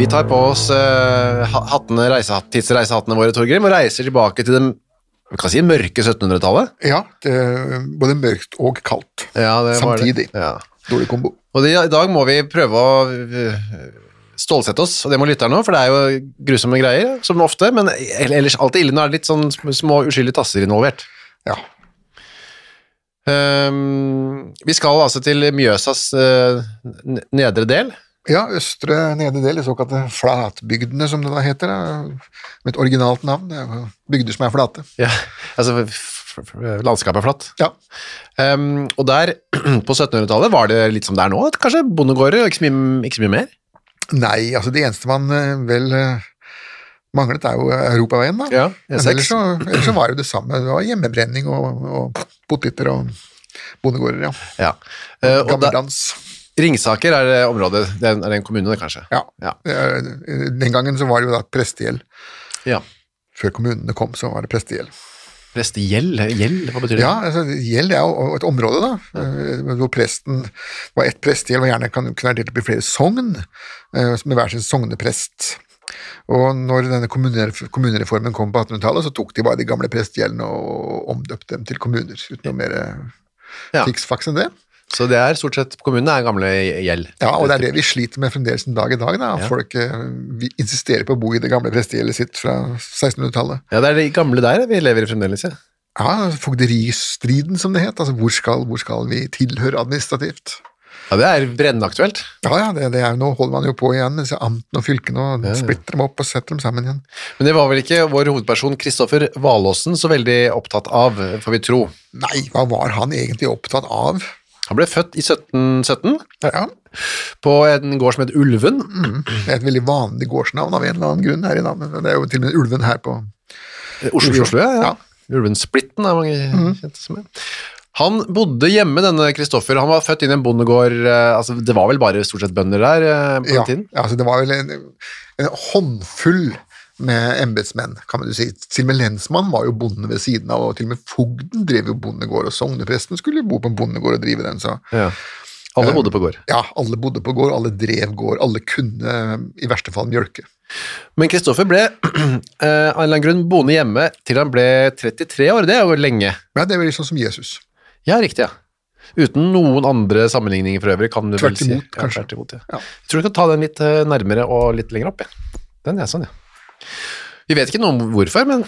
Vi tar på oss uh, hattene, reisehatt, tidsreisehattene våre, Torgrim, og reiser tilbake til det vi kan si mørke 1700-tallet. Ja, det både mørkt og kaldt. Ja, det var Samtidig. Det. Ja. Dårlig kombo. Og det, i dag må vi prøve å øh, stålsette oss, og det må lytterne òg, for det er jo grusomme greier, som ofte, men ellers alltid ille. Nå er det litt sånn små uskyldige tasser involvert. Ja. Um, vi skal altså til Mjøsas uh, nedre del. Ja, østre nedre del, de såkalte flatbygdene som det da heter, med et originalt navn. Det er bygder som er flate. Ja, altså landskapet er flatt. Ja, Um, og der, på 1700-tallet, var det litt som det er nå? Kanskje bondegårder, og ikke ikke så mye mer? Nei, altså det eneste man eh, vel eh, manglet er jo europaveien, da. Ja, Men ellers så, ellers så var det jo det samme. Det var hjemmebrenning og, og poteter og bondegårder, ja. Ja. Eh, og da, Gammeldans. Ringsaker er det området, det er, en kommune, kanskje? Ja. Ja. Eh, Den gangen så var det jo da prestegjeld. Ja. Før kommunene kom, så var det prestegjeld. Prestegjeld? Gjeld, hva betyr det? Ja, altså, gjeld er jo et område, da, Ja. hvor presten var ett prestegjeld, og gjerne kan kunne være delt opp i flere sogn, eh, med hver sin sogneprest. Og når denne kommunereformen kom på 1800-tallet, så tok de bare de gamle prestegjeldene og omdøpte dem til kommuner, uten noe mer eh, fiksfaks enn det. Så det er stort sett kommunene er gamle gjeld. Ja, og det er det vi sliter med fremdeles en dag i dag, da. Ja. Folk eh, vi insisterer på å bo i det gamle prestegjeldet sitt fra 1600-tallet. Ja, det er det gamle der vi lever i fremdeles, ja. Ja, fogderistriden, som det het. Altså, hvor skal, hvor skal vi tilhøre administrativt? Ja, det er brennende aktuelt. Ja, ja, det, det er, nå holder man jo på igjen med amtene og fylkene og Ja, ja. splitter dem opp og setter dem sammen igjen. Men det var vel ikke vår hovedperson Kristoffer Valåsen så veldig opptatt av, får vi tro. Nei, hva var han egentlig opptatt av? Han ble født i 1717 Ja, på en gård som het Ulven. Det er et veldig vanlig gårdsnavn av en eller annen grunn her i navnet. Det er jo til og med Ulven her på Oslo, Oslo, Oslo, ja. ja. Ja. Ulvensplitten er mange kjente som er. Han bodde hjemme, denne Kristoffer. Han var født inn i en bondegård. eh, Altså, det var vel bare stort sett bønder der på på Ja, tiden? tiden? altså det var vel en, en håndfull med embetsmenn, kan man jo si. Til og med lensmannen var jo bonde ved siden av, og til og med fogden drev jo bondegård, og sognepresten skulle jo bo på en bondegård og drive den, så Ja. Alle bodde på gård. ja, alle bodde på gård, alle drev gård, alle kunne i verste fall mjølke. Men Kristoffer ble eh, av en eller annen grunn boende hjemme til han ble 33 år. Det er jo lenge. Ja, det er vel sånn som Jesus. Ja, riktig, ja. Uten noen andre sammenligninger for øvrig, kan du Tvert vel si. imot, Ja, tvert imot, ja. Ja. Jeg tror du kan ta den litt eh, nærmere og litt lenger opp, ja. Den er sånn, ja. Vi vet ikke noe om hvorfor, men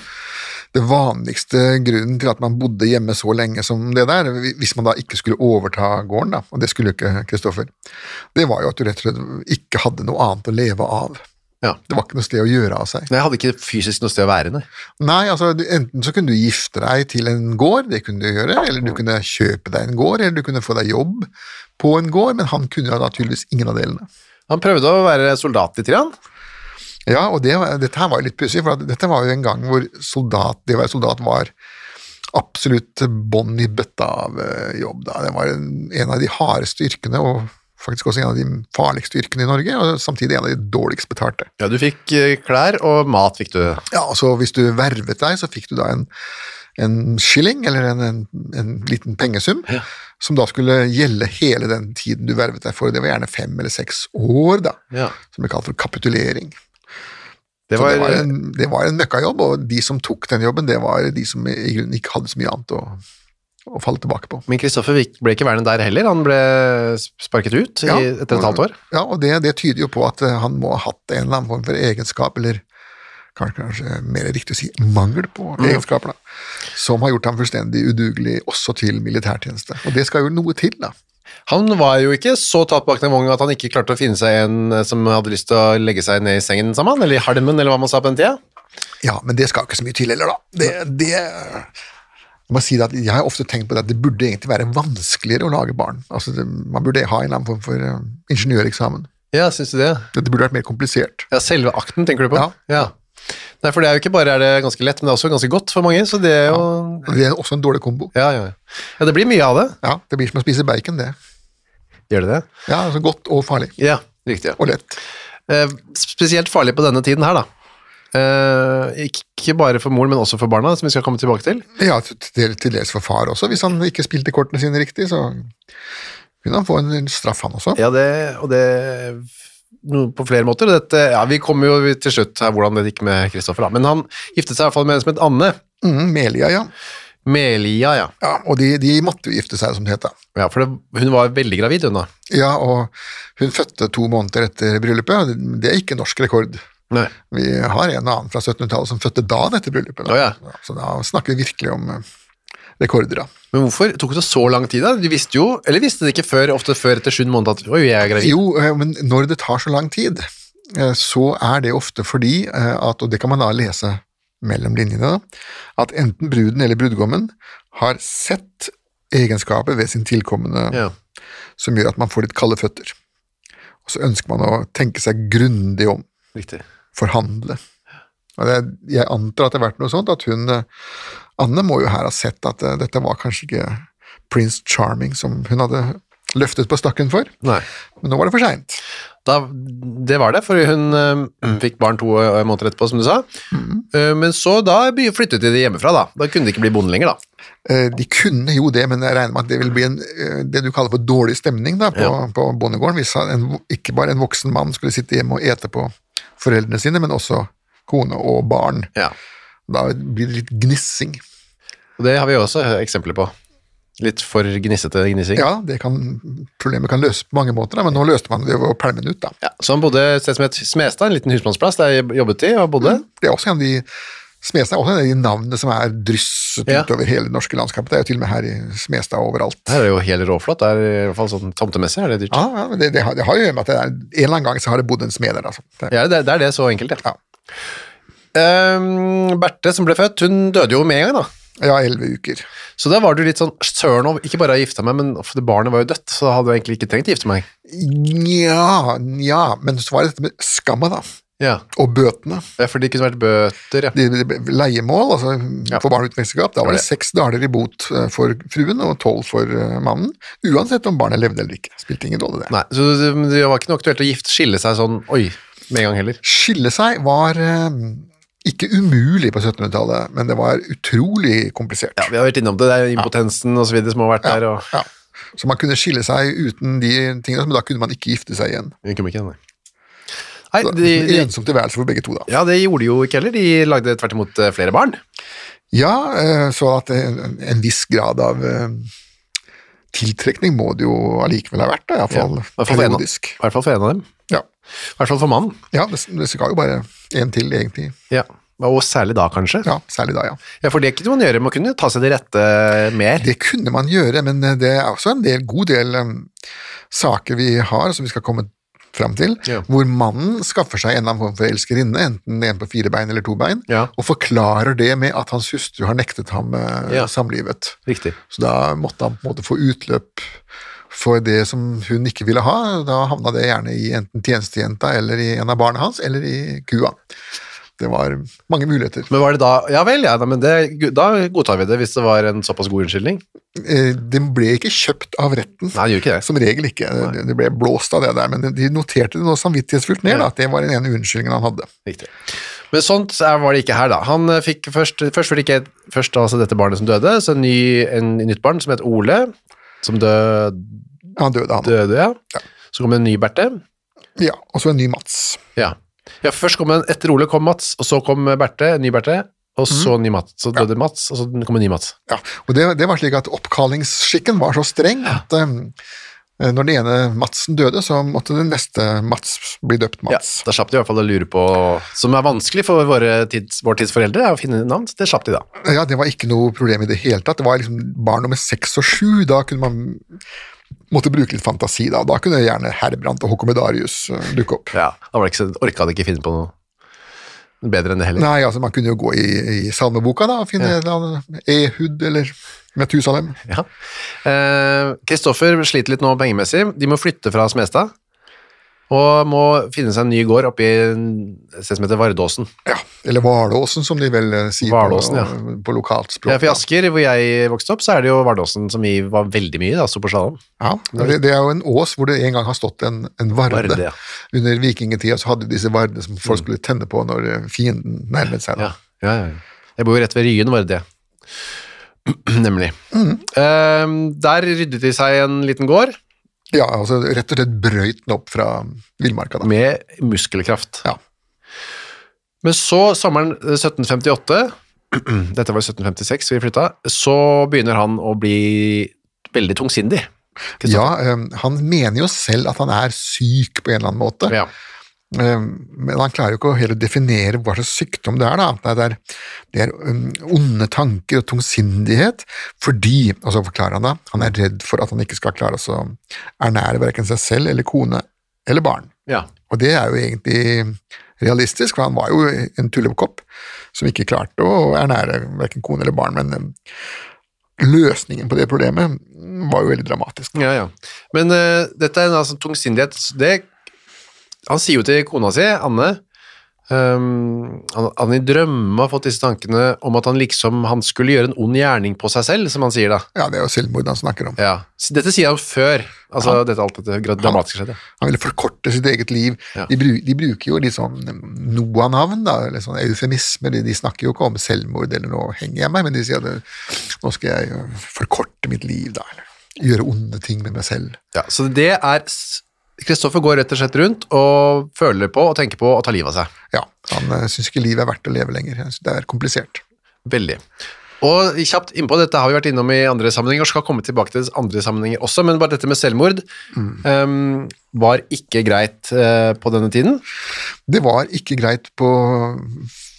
Det vanligste grunnen til at man bodde hjemme så lenge som det der, hvis man da ikke skulle overta gården, da, og det skulle jo ikke Kristoffer, det var jo at du rett og slett ikke hadde noe annet å leve av. ja. Det var ikke noe sted å gjøre av seg. Nei, Jeg hadde ikke fysisk noe sted å være, nei. Nei, altså enten så kunne du gifte deg til en gård, det kunne du gjøre, eller du kunne kjøpe deg en gård, eller du kunne få deg jobb på en gård, men han kunne jo da tydeligvis ingen av delene. Han prøvde å være soldat litt, grann. Ja, og det, dette her var jo litt pussig, for dette var jo en gang hvor soldat, det å være soldat var absolutt bånn i bøtta av eh, jobb. Da. Det var en, en av de hardeste yrkene, og faktisk også en av de farligste yrkene i Norge, og samtidig en av de dårligst betalte. Ja, du fikk eh, klær, og mat fikk du. Ja, og så Hvis du vervet deg, så fikk du da en, en skilling, eller en, en, en liten pengesum, som da skulle gjelde hele den tiden du vervet deg for. Det var gjerne fem eller seks år, da, Ja. som ble kalt for kapitulering. Det var, det var en, det var en møkkajobb, og de som tok den jobben, det var de som i grunnen ikke hadde så mye annet å, å falle tilbake på. Men Kristoffer ble ikke værende der heller. Han ble sparket ut Ja, i, etter et halvt år. Ja, og det, det tyder jo på at eh, han må ha hatt en eller annen form for egenskap, eller kanskje, kanskje mer riktig å si mangel på Mm. egenskaper, da, som har gjort ham fullstendig udugelig også til militærtjeneste. Og det skal jo noe til, da. Han var jo ikke så tatt bak den vognen at han ikke klarte å finne seg en eh, som hadde lyst til å legge seg ned i sengen sammen, eller i halmen, eller hva man sa på den tida. Ja, men det skal ikke så mye til heller, da. Det, det si jeg har ofte tenkt på det at det burde egentlig være vanskeligere å lage barn. Altså, det, Man burde ha en eller annen form for eh, ingeniøreksamen. Ja, synes du det? Det burde vært mer komplisert. Ja, Selve akten, tenker du på? Ja. Ja. Nei, for det er jo ikke bare er det ganske lett, men det er også ganske godt for mange, så det er jo Ja, Det er også en dårlig kombo. Ja, ja. ja det blir mye av det. Ja, Det blir som å spise bacon, det. Gjør det det? Ja, altså Godt og farlig. Ja, riktig. Ja. Og lett. Eh, spesielt farlig på denne tiden her, da. Eh, ikke bare for moren, men også for barna, som vi skal komme tilbake til. Ja, til, til til dels for far også. Hvis han ikke spilte kortene sine riktig, så kunne han få en, straff, han også. Ja, det, og det på flere måter. Dette, ja, vi kommer jo til slutt her hvordan det gikk med Kristoffer, da. Men han giftet seg i hvert fall med en som het Anne. Mm, Melia, ja. Melia, ja. ja og de, de måtte jo gifte seg, som det het. ja for det, hun var veldig gravid, hun da. Ja, og hun fødte to måneder etter bryllupet. det- Det er ikke norsk rekord. Nei. Vi har en og annen fra 1700-tallet som fødte dagen etter bryllupet. Da. Oh, ja. Så da snakker vi virkelig om eh, rekorder, da. Men hvorfor tok det så lang tid da? De visste jo, eller visste det ikke før, ofte før etter sju måneder at oi, jeg er gravid? Jo, eh, men når det tar så lang tid, eh, så er det ofte fordi eh, at, og det kan man da lese mellom linjene, da, at enten bruden eller brudgommen har sett egenskaper ved sin tilkommende Ja. som gjør at man får litt kalde føtter. Og så ønsker man å tenke seg grundig om, Riktig. forhandle. Og det, jeg antar at det har vært noe sånt, at hun, Anne må jo her ha sett at uh, dette var kanskje ikke Prince Charming som hun hadde løftet på stakken for, Nei. men nå var det for seint. Det var det, for hun uh, fikk barn to måneder etterpå, som du sa. Eh, men så da flyttet de hjemmefra, da. Da kunne de ikke bli bonde lenger, da. De kunne jo det, men jeg regner med at det vil bli en, det du kaller for dårlig stemning da, på, Ja. på bondegården, hvis en, ikke bare en voksen mann skulle sitte hjemme og ete på foreldrene sine, men også kone og barn. Ja. Da blir det litt gnissing. Og det har vi også eksempler på. Litt for gnissete gnissing. Ja, det kan, problemet kan løses på mange måter, da, men nå løste man det ved å pælme den ut. da. Ja, så han bodde et sted som het Smestad, en liten husmannsplass der jeg jobbet i og bodde. Det er også en av de Smestad er også en av de navnene som er drysset Ja. utover hele det norske landskapet. Det er jo til og med her i Smestad overalt. Her er det jo helt råflott. Det er i hvert fall sånn tomtemessig er det dyrt. Ja, ja, men det, det, har, det har jo gjort at det er, en eller annen gang så har det bodd en smed der. Altså. Det, Ja, det, det er det så enkelt, ja. Ja. Um, Berthe som ble født, hun døde jo med en gang da. Ja, elleve uker. Så da var du litt sånn søren ikke bare å gifte meg, men for det barnet var jo dødt, så da hadde du egentlig ikke trengt å gifte meg. Nja, nja, men så var det dette med skamma, da. Ja, Og bøtene. Ja, for det kunne vært bøter, ja. De, de, leiemål, altså Ja. for barn uten ekteskap, da var det seks daler i bot eh, for fruen og tolv for eh, mannen. Uansett om barnet levde eller ikke. Spilte ingen rolle, det. Nei, så det, det var ikke noe aktuelt å gifte, skille seg sånn, oi, med en gang heller. Skille seg var eh, ikke umulig på 1700-tallet, men det var utrolig komplisert. Ja, vi har vært innom det, det er impotensen så videre som har vært der, og Ja. Så man kunne skille seg uten de tingene, men da kunne man ikke gifte seg igjen. Det kunne ikke, nei. Nei, de, de, Ensom tilværelse for begge to, da. ja, det gjorde de jo ikke heller, de lagde tvert imot eh, flere barn. Ja, eh, så at en, en viss grad av eh, tiltrekning må det jo allikevel ha vært, da, iallfall hvert av- periodisk. I hvert fall for en av dem. Ja. I hvert fall for mannen. ja, det, det skal jo bare en til, egentlig. Ja. Og særlig da, kanskje. Ja, særlig da, ja. Ja, for det kunne man gjøre, man kunne ta seg til rette mer. Det kunne man gjøre, men eh, det er også en del, god del um, saker vi har som vi skal komme fram til, Ja. hvor mannen skaffer seg en eller annen form for elskerinne, enten en på fire bein eller to bein, Ja. og forklarer det med at hans hustru har nektet ham eh, Ja. samlivet. Riktig. Så da måtte han på en måte få utløp for det som hun ikke ville ha. Da havna det gjerne i enten tjenestejenta eller i en av barna hans, eller i kua. Det var mange muligheter. Men var det da Ja vel, ja, men det, da godtar vi det, hvis det var en såpass god unnskyldning. Den Det ble ikke kjøpt av retten. Nei, det gjør ikke det. Som regel ikke. Det- Det ble blåst av det der, men de noterte det nå samvittighetsfullt ned, Ja. at det var den ene unnskyldningen han hadde. Riktig. Men sånt er- var det ikke her, da. Han eh, fikk først, først fikk det ikke først altså dette barnet som døde, så en, ny, en nytt barn som het Ole, som døde, Han døde, han. døde ja. Ja. Så kom en ny Berthe. Ja, og så en ny Mats. Ja. Ja, først kom en, etter Ole kom Mats, og så kom Berthe, ny Berthe, og så ny Mats. Så døde Mats, og så kom en ny Mats. Ja, og det, det var slik at oppkallingsskikken var så streng at um, når den ene Madsen døde, så måtte den neste Mats bli døpt Mats. Ja, da slapp de i hvert fall å lure på, som er vanskelig for tids, vår tids foreldre, å finne navn. Det slapp de da. Ja. det var ikke noe problem i det hele tatt. Det var liksom barn nummer seks og sju. Da kunne man måtte bruke litt fantasi. Da Da kunne gjerne Herbrandt og Håkomedarius uh, dukke opp. Ja, da ikke orka han ikke finne på noe bedre enn det heller. Nei, altså Man kunne jo gå i, i salmeboka da, og finne Ja. eller Ehud eller Metusalem. Ja. Eh, Kristoffer sliter litt nå pengemessig. De må flytte fra Smestad, og må finne seg en ny gård oppe i et sted som heter Vardåsen. Ja, Eller Hvalåsen, som de vel eh, sier Vardåsen, på, ja. på lokalt språk. Ja, for I. Asker, hvor jeg vokste opp, så er det jo Vardåsen som vi var veldig mye da, sto på slalåm. Ja, det, det er jo en ås hvor det en gang har stått en, en varde. Varde, ja. Under vikingtida så hadde de disse vardene som folk skulle tenne på når eh, fienden nærmet seg. Da. Ja, ja, ja. Jeg bor jo rett ved Ryen, var det det. Nemlig. Eh, der ryddet de seg en liten gård Ja, altså rett og slett brøyt den opp fra villmarka. med muskelkraft. Ja. Men så, sommeren 1758, dette var i 1756 vi flytta, så begynner han å bli veldig tungsindig. Ja, eh, Han mener jo selv at han er syk på en eller annen måte, Ja. Eh, men han klarer jo ikke å helt definere hva slags sykdom det er. da. Det er, det er um, onde tanker og tungsindighet fordi, og så forklarer han da, han er redd for at han ikke skal klare å ernære verken seg selv eller kone eller barn. ja. Og det er jo egentlig realistisk, for han var jo en tullekopp som ikke klarte å ernære verken kone eller barn, men eh, løsningen på det problemet var jo veldig dramatisk. Ja, ja. Men uh, dette er en altså, tungsindighet. Det, han sier jo til kona si, Anne, Um, han, han i drømme har fått disse tankene om at han liksom han skulle gjøre en ond gjerning på seg selv, som han sier da. Ja, det er jo selvmord han snakker om. Ja. Dette sier han før altså dette, alt dette dramatiske skjedde. Han ville forkorte sitt eget liv. Ja. De, de bruker jo litt sånn Noah-navn, da, eller sånn eufemismer. De, de snakker jo ikke om selvmord eller nå henger jeg meg, men de sier at nå skal jeg forkorte mitt liv, da, eller gjøre onde ting med meg selv. Ja, så det er Kristoffer går rett og slett rundt og føler på og tenker på å ta livet av seg. Ja, Han uh, syns ikke livet er verdt å leve lenger. Det er komplisert. Veldig. Og kjapt innpå, dette har vi vært innom i andre sammenhenger, og skal komme tilbake til andre sammenhenger også, men bare dette med selvmord ehm, var ikke greit uh, på denne tiden. Det var ikke greit på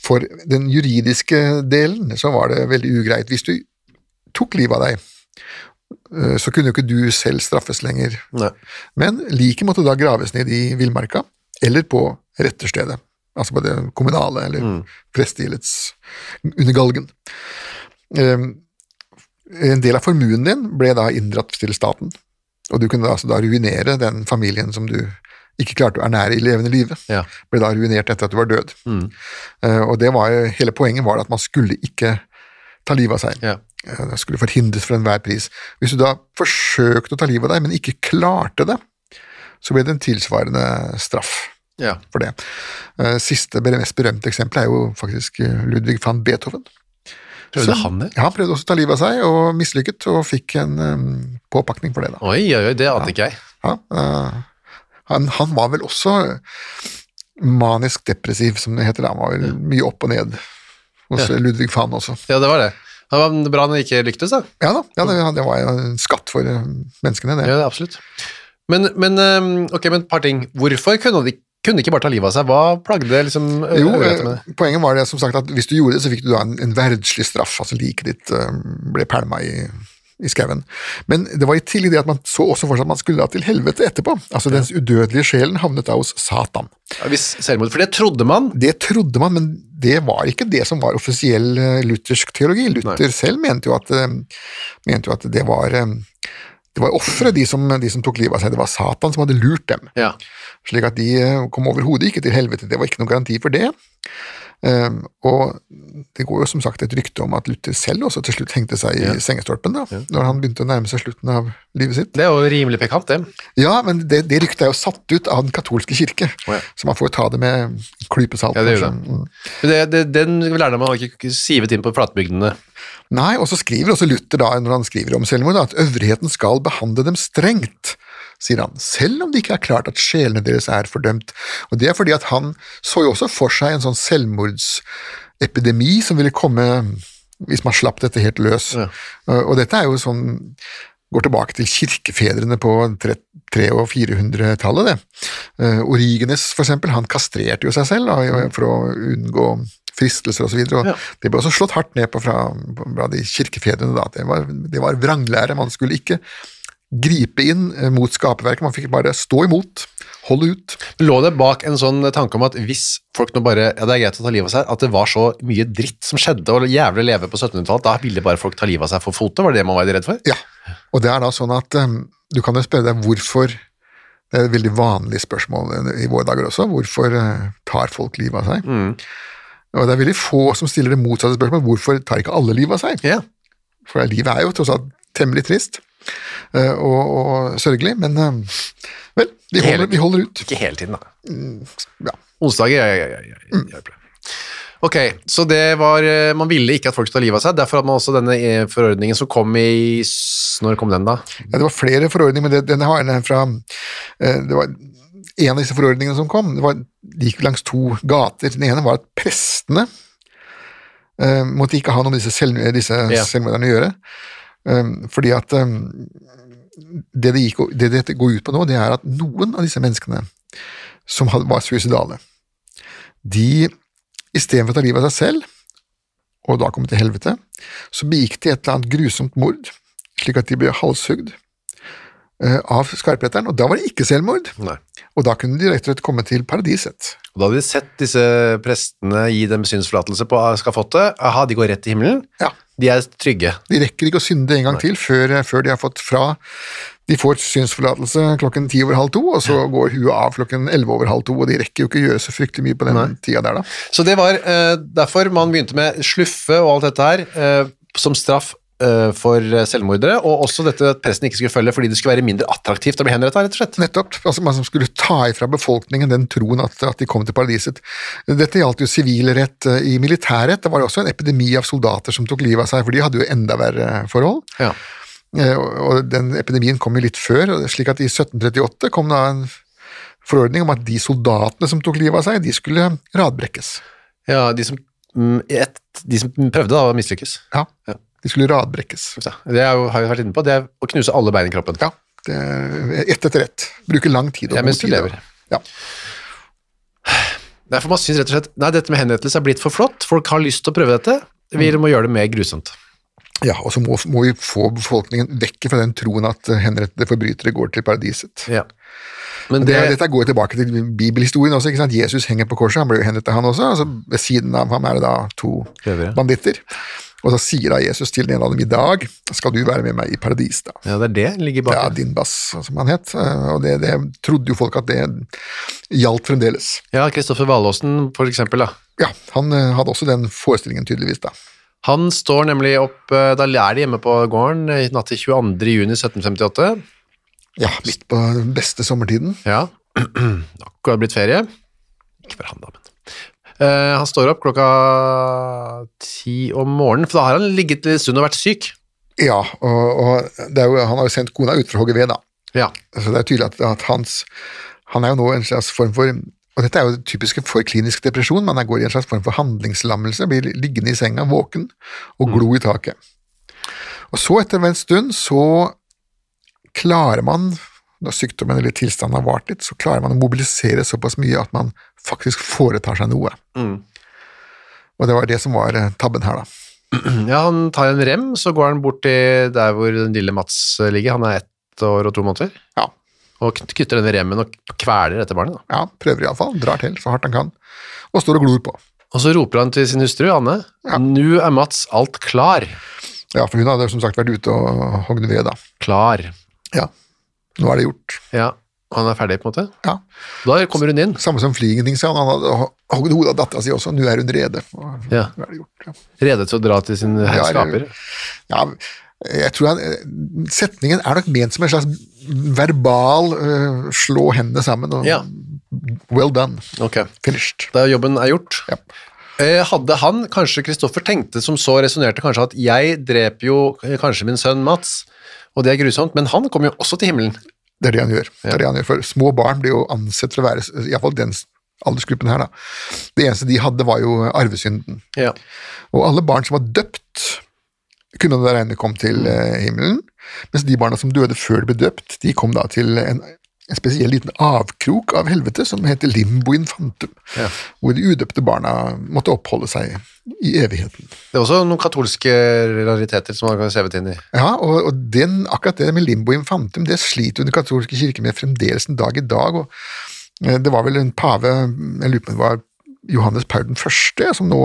For den juridiske delen så var det veldig ugreit. Hvis du tok livet av deg, eh, så kunne jo ikke du selv straffes lenger. Nei. Men liket måtte da graves ned i villmarka, eller på retterstedet. Altså på det kommunale, eller prestehjellets under galgen. Um, en del av formuen din ble da inndratt til staten, og du kunne altså da ruinere den familien som du ikke klarte å ernære i levende live. Ja. Ble da ruinert etter at du var død. Mm. Eh, og det var jo, hele poenget var at man skulle ikke ta livet av seg. Ja. Eh, Det skulle forhindres for enhver pris. Hvis du da forsøkte å ta livet av deg, men ikke klarte det, så ble det en tilsvarende straff Ja. for det. Eh, Siste, mest berømte eksempel er jo faktisk eh, Ludvig van Beethoven. Prøvde han det? Ja, han prøvde også å ta livet av seg, og mislykket, og fikk en um, påpakning for det. da. Oi, oi, oi, det ante ikke jeg. Ja, han, han var vel også manisk depressiv, som det heter. Han var vel mye opp og ned hos Ja. Ludvig van også. Ja, det var det. Det var bra han ikke lyktes, da. Ja da, ja, det, det var en skatt for eh, menneskene, det. Ja, absolutt. Men, men, ehm, ok, men et par ting. Hvorfor kunne de kunne de ikke bare ta livet av seg? Hva plagde liksom Jo, med eh, det? poenget var det som sagt at hvis du gjorde det, så fikk du da en, en verdslig straff. altså Liket ditt eh, ble pælma i, i skauen. Men det var i tillegg det at man så også for seg at man skulle da til helvete etterpå. Altså Dens udødelige sjelen havnet da hos Satan. Ja, Hvis selvmord, For det trodde man. Det trodde man, men det var ikke det som var offisiell eh, luthersk teologi. Luther selv mente jo at, eh, mente jo at det var eh, det var ofre, de, som- de som tok livet av seg. Det var Satan som hadde lurt dem. Ja. Slik at de kom overhodet ikke til helvete. Det var ikke noen garanti for det. Um, og det går jo som sagt et rykte om at Luther selv også til slutt hengte seg i Ja. sengestolpen da, når han begynte å nærme seg slutten av livet sitt. Det er jo rimelig pekant, det. Ja, men det, det ryktet er jo satt ut av den katolske kirke, oh, ja. så man får jo ta det med klypesalt. klype salt. Ja, det gjør det. Mm. Det, det, den lærdommen har ikke sivet inn på flatbygdene. Nei, og så skriver også Luther da, når han skriver om selvmord, at øvrigheten skal behandle dem strengt, sier han, selv om det ikke er klart at sjelene deres er fordømt. Og det er fordi at han så jo også for seg en sånn selvmordsepidemi som ville komme hvis man slapp dette helt løs. Ja. Og dette er jo sånn går tilbake til kirkefedrene på 300- og 400-tallet. det. Eh, Origenes, for eksempel, han kastrerte jo seg selv da, for å unngå fristelser osv. Ja. Det ble også slått hardt ned på fra, fra de kirkefedrene. da, Det var, det var vranglære. Man skulle ikke gripe inn eh, mot skaperverket, man fikk bare stå imot, holde ut. Lå det bak en sånn tanke om at hvis folk nå bare Ja, det er greit å ta livet av seg, at det var så mye dritt som skjedde, og jævlig leve på 1700-tallet, da ville bare folk ta livet av seg for fotet? Var det det man var redd for? Ja, og det er da sånn at um, du kan jo spørre deg hvorfor Det er et veldig vanlig spørsmål i våre dager også. Hvorfor eh, tar folk livet av seg? Og det er veldig få som stiller det motsatte spørsmålet. Hvorfor tar ikke alle livet av seg? Yeah. For livet er jo tross alt temmelig trist eh, og, og sørgelig, men eh, vel, vi holder, vi holder ut. Ikke hele tiden, da. Ja. Onsdager ja, ja, ja, ja, hjelper det. Ok, så det var eh, Man ville ikke at folk skulle ta livet av seg, derfor hadde man også denne eh, forordningen som kom i Når kom den, da? Ja, det var flere forordninger, men det, denne har jeg fra eh, Det var en av disse forordningene som kom, det, var, de gikk langs to gater. Den ene var at prestene eh, måtte ikke ha noe med disse, selv, disse Ja. selvmorderne å gjøre. Eh, fordi at eh, det, det, gikk, det dette går ut på nå, det er at noen av disse menneskene som var suicidale, de istedenfor å ta livet av seg selv, og da komme til helvete, så begikk de et eller annet grusomt mord, slik at de ble halshugd eh, av skarpretteren, og da var det ikke selvmord, Nei. og da kunne de rett og slett komme til paradiset. Og da hadde de sett disse prestene gi dem synsforlatelse på skafottet. Aha, de går rett til himmelen. Ja. De er trygge. De rekker ikke å synde en gang til før, før de har fått fra De får synsforlatelse klokken ti over halv to, og så går huet av klokken elleve over halv to, og de rekker jo ikke å gjøre så fryktelig mye på den tida der, da. Så det var uh, derfor man begynte med sluffe og alt dette her uh, som straff eh, for selvmordere, og også dette at presten ikke skulle følge fordi det skulle være mindre attraktivt å bli henrettet, rett og slett. Nettopp. altså Man som skulle ta ifra befolkningen den troen at, at de kom til paradiset. Dette gjaldt jo sivilrett. I militærrett det var det også en epidemi av soldater som tok livet av seg, for de hadde jo enda verre forhold. Ja. Eh, Og den epidemien kom jo litt før, slik at i 1738 kom da en forordning om at de soldatene som tok livet av seg, de skulle radbrekkes. ja, de som, mm, et, de som prøvde da mislykkes. Ja, Ja. De skulle radbrekkes. Det er har vi vært inne på, det er å knuse alle bein i kroppen. Ja, det ett etter ett. Bruke lang tid. og Ja, mens du lever. Ja. Derfor man syns rett og slett, nei, dette med henrettelse er blitt for flott, folk har lyst til å prøve dette, vi må gjøre det mer grusomt. ja, og så må, må vi få befolkningen vekk fra den troen at henrettede forbrytere går til paradiset. Ja. Men Det, det, dette går tilbake til bibelhistorien også. ikke sant? Jesus henger på korset, han ble jo henrettet han også. altså Ved siden av ham er det da to banditter. Og så sier da Jesus til den ene av dem i dag skal du være med meg i paradis. da. ja, det er det ligger bak. Ja, Dinbas, som han het. Eh, Og det, det trodde jo folk at det gjaldt fremdeles. Ja, Kristoffer Valåsen for eksempel da. Ja, han eh, hadde også den forestillingen tydeligvis, da. Han står nemlig opp, eh, da er de hjemme på gården i natt til 22. juni 1758. Ja, midt på den beste sommertiden. Ja, akkurat blitt ferie. Ikke for han da, men. Eh, han står opp klokka ti om morgenen, for da har han ligget en stund og vært syk. Ja, og, og det jo, han har jo sendt kona ut for å hogge ved, da. Ja, Så det er tydelig at, at hans Han er jo nå en slags form for Og dette er jo det typiske for klinisk depresjon. Man går i en slags form for handlingslammelse, blir liggende i senga, våken, og glo i taket. Og så, etter en stund, så klarer man, når sykdommen eller tilstanden har vart litt, så klarer man å mobilisere såpass mye at man faktisk foretar seg noe. Og det var det som var eh, tabben her, da. ja, han tar en rem, så går han bort til der hvor den lille Mats ligger. Han er ett år og to måneder. Ja, Og knytter denne remmen og kveler dette barnet. Da. ja prøver iallfall. Drar til så hardt han kan. Og står og glor på. Og så roper han til sin hustru, Anne, Ja. nå er Mats alt klar. Ja, for hun hadde som sagt vært ute og hogd ved, da. Klar. Ja, nå er det gjort. Ja. Han er ferdig, på en måte? Ja. Da kommer hun inn. Samme som flygning, sa, han hadde hogd hodet av dattera si også, nå er hun rede. Ja. nå er det gjort, ja. Rede til å dra til sin Ja, skaper. Ja, jeg tror han, setningen er nok ment som en slags verbal uh, slå hendene sammen og Ja. well done, Ok. finished. Da jobben er gjort. Ja. Eh, Hadde han, kanskje Kristoffer tenkte som så, resonnerte kanskje at jeg dreper jo eh, kanskje min sønn Mats, og det er grusomt, men han kommer jo også til himmelen. Det er det han gjør. Det er det han gjør. For små barn blir jo ansett til å være, iallfall den aldersgruppen her, da. Det eneste de hadde, var jo arvesynden. Ja. Og alle barn som var døpt, kunne da regne kom til eh, himmelen, mens de barna som døde før de ble døpt, de kom da til en, en spesiell liten avkrok av helvete som heter limbo infantum, Ja. hvor de udøpte barna måtte oppholde seg i evigheten. Det er også noen katolske rariteter som har sevet inn i. Ja, og, og den, akkurat det med limbo infantum, det sliter jo den katolske kirke med fremdeles en dag i dag, og eh, det var vel en pave, jeg lurer på om det var Johannes Paul den første, som nå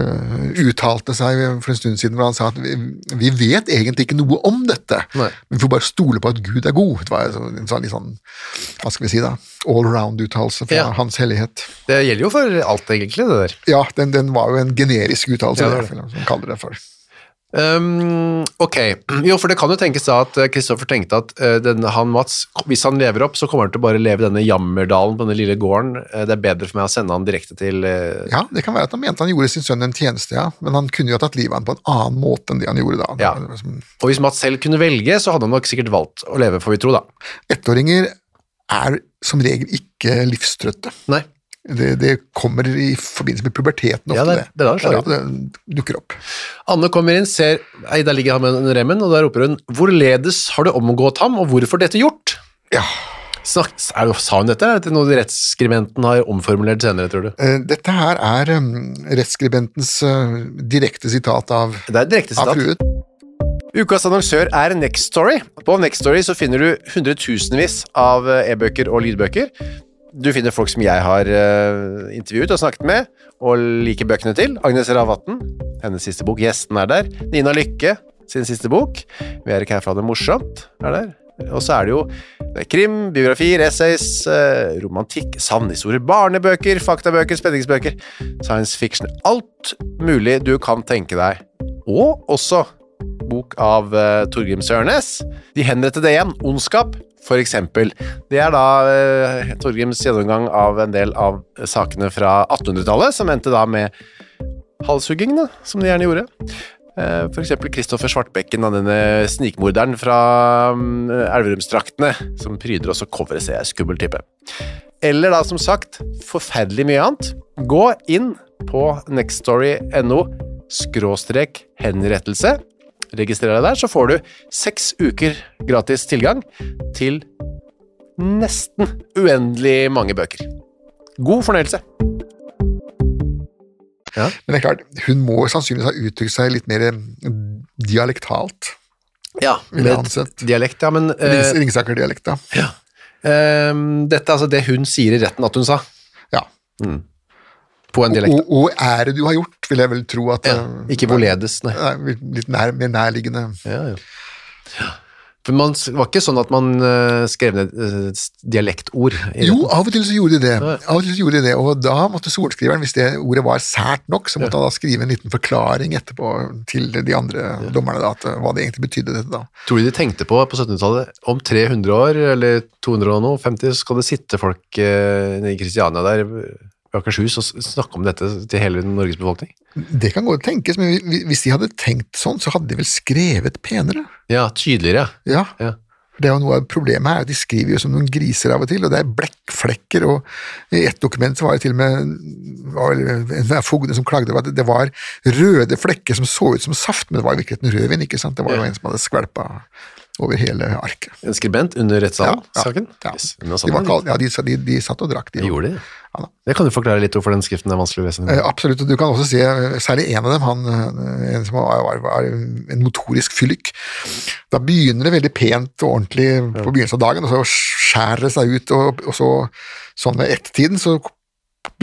eh, uttalte seg for en stund siden, hvor han sa at vi, vi vet egentlig ikke noe om dette, Nei. vi får bare stole på at Gud er god. Det var en sånn, litt sånn hva skal vi si da, all around uttalelse fra Ja. Hans hellighet. Det gjelder jo for alt, egentlig, det der. Ja, den, den var jo en generisk uttalelse, Ja, det det som kaller det for. Um, ok, jo, for det kan jo tenkes da at eh, Kristoffer tenkte at uh, denne, han Mats, hvis han lever opp, så kommer han til å bare leve denne jammerdalen på denne lille gården. Uh, det er bedre for meg å sende han direkte til uh... Ja, det kan være at han mente han gjorde sin sønn en tjeneste, ja, men han kunne jo ha tatt livet av ham på en annen måte enn det han gjorde da. Ja. Liksom- Og hvis Mats selv kunne velge, så hadde han nok sikkert valgt å leve, får vi tro, da. Ettåringer er som regel ikke livstrøtte. Nei. Det, det kommer i forbindelse med puberteten ofte, Ja, det- det det det det dukker opp. Anne kommer inn, ser Ei, der ligger han med en remmen, og der roper hun Hvorledes har du omgått ham, og hvorfor dette gjort? Ja, Snak, er, det- sa hun dette, eller er det noe rettsskribenten har omformulert senere, tror du? eh, dette her er um, rettsskribentens uh, direkte sitat av, Det er direkte av sitat. fruen. Ukas annonsør er Next Story. På Next Story så finner du hundretusenvis av eh, e-bøker og lydbøker. Du finner folk som jeg har eh, intervjuet og snakket med, og liker bøkene til. Agnes Ravatn, hennes siste bok. Gjesten er der. Nina Lykke, sin siste bok. Vi er ikke her for å ha det morsomt, er der. Og så er det jo det er krim, biografier, essays, eh, romantikk, sannhistorier, barnebøker, faktabøker, spenningsbøker, science fiction. Alt mulig du kan tenke deg. Og også bok av uh, Torgrim Sørnes. De henrettede igjen, Ondskap, eksempel. Det er da eh, Torgrims gjennomgang av en del av sakene fra 1800-tallet, som endte da med halshuggingene, som de gjerne gjorde. Eh, eksempel Kristoffer Svartbekken, denne snikmorderen fra um, Elverumsdraktene, som pryder også coveret, ser jeg, skummel type. Eller da, som sagt, forferdelig mye annet. Gå inn på nextstory.no skråstrek henrettelse. Registrer deg der, så får du seks uker gratis tilgang til nesten uendelig mange bøker. God fornøyelse. Men det er klart, hun må sannsynligvis ha uttrykt seg litt mer dialektalt. Ja, med dialekt, ja, men uh, Ringsaker-dialekt, da. ja. Eh, Dette er altså det hun sier i retten at hun sa, Ja. På en dialekt. Og, og ære du har gjort, vil jeg vel tro at Ja, eh, ikke hvorledes, nei. Nei, litt nær, mer nærliggende. Ja, ja. For man, det var ikke sånn at man eh, skrev ned eh, dialektord. Jo, av og til så gjorde de det, Ja. av og til så gjorde de det, og da måtte sorenskriveren, hvis det ordet var sært nok, så måtte han da skrive en liten forklaring etterpå til de andre dommerne, da, at, hva det egentlig betydde dette da. Tror du de tenkte på på 1700-tallet om 300 år, eller 200 og noe, 50, så skal det sitte folk i Kristiania der Akershus og snakke om dette til hele Norges befolkning? Det kan godt tenkes, men hvis de hadde tenkt sånn, så hadde de vel skrevet penere. Ja, tydeligere. Ja, Ja. det er jo noe av problemet her, at de skriver jo som noen griser av og til, og det er blekkflekker, og i ett dokument var det til og med en fogde som klagde over at det var røde flekker som så ut som saft, men det var i virkeligheten rødvin, ikke sant? Det var jo Ja. en som hadde skvelpa over hele arket. En skribent under rettssaken? Ja, ja. Yes, De, ja de, de, de satt og drakk, de. De gjorde det. Ja. Det kan du forklare litt hvorfor den skriften er vanskelig å lese. Eh, Absolutt, og du kan også se eh, særlig en av dem, han, eh, en som var, var, en motorisk fyllik. Da begynner det veldig pent og ordentlig på begynnelsen av dagen, og så skjærer det seg ut, og, og så sånn ved ett-tiden så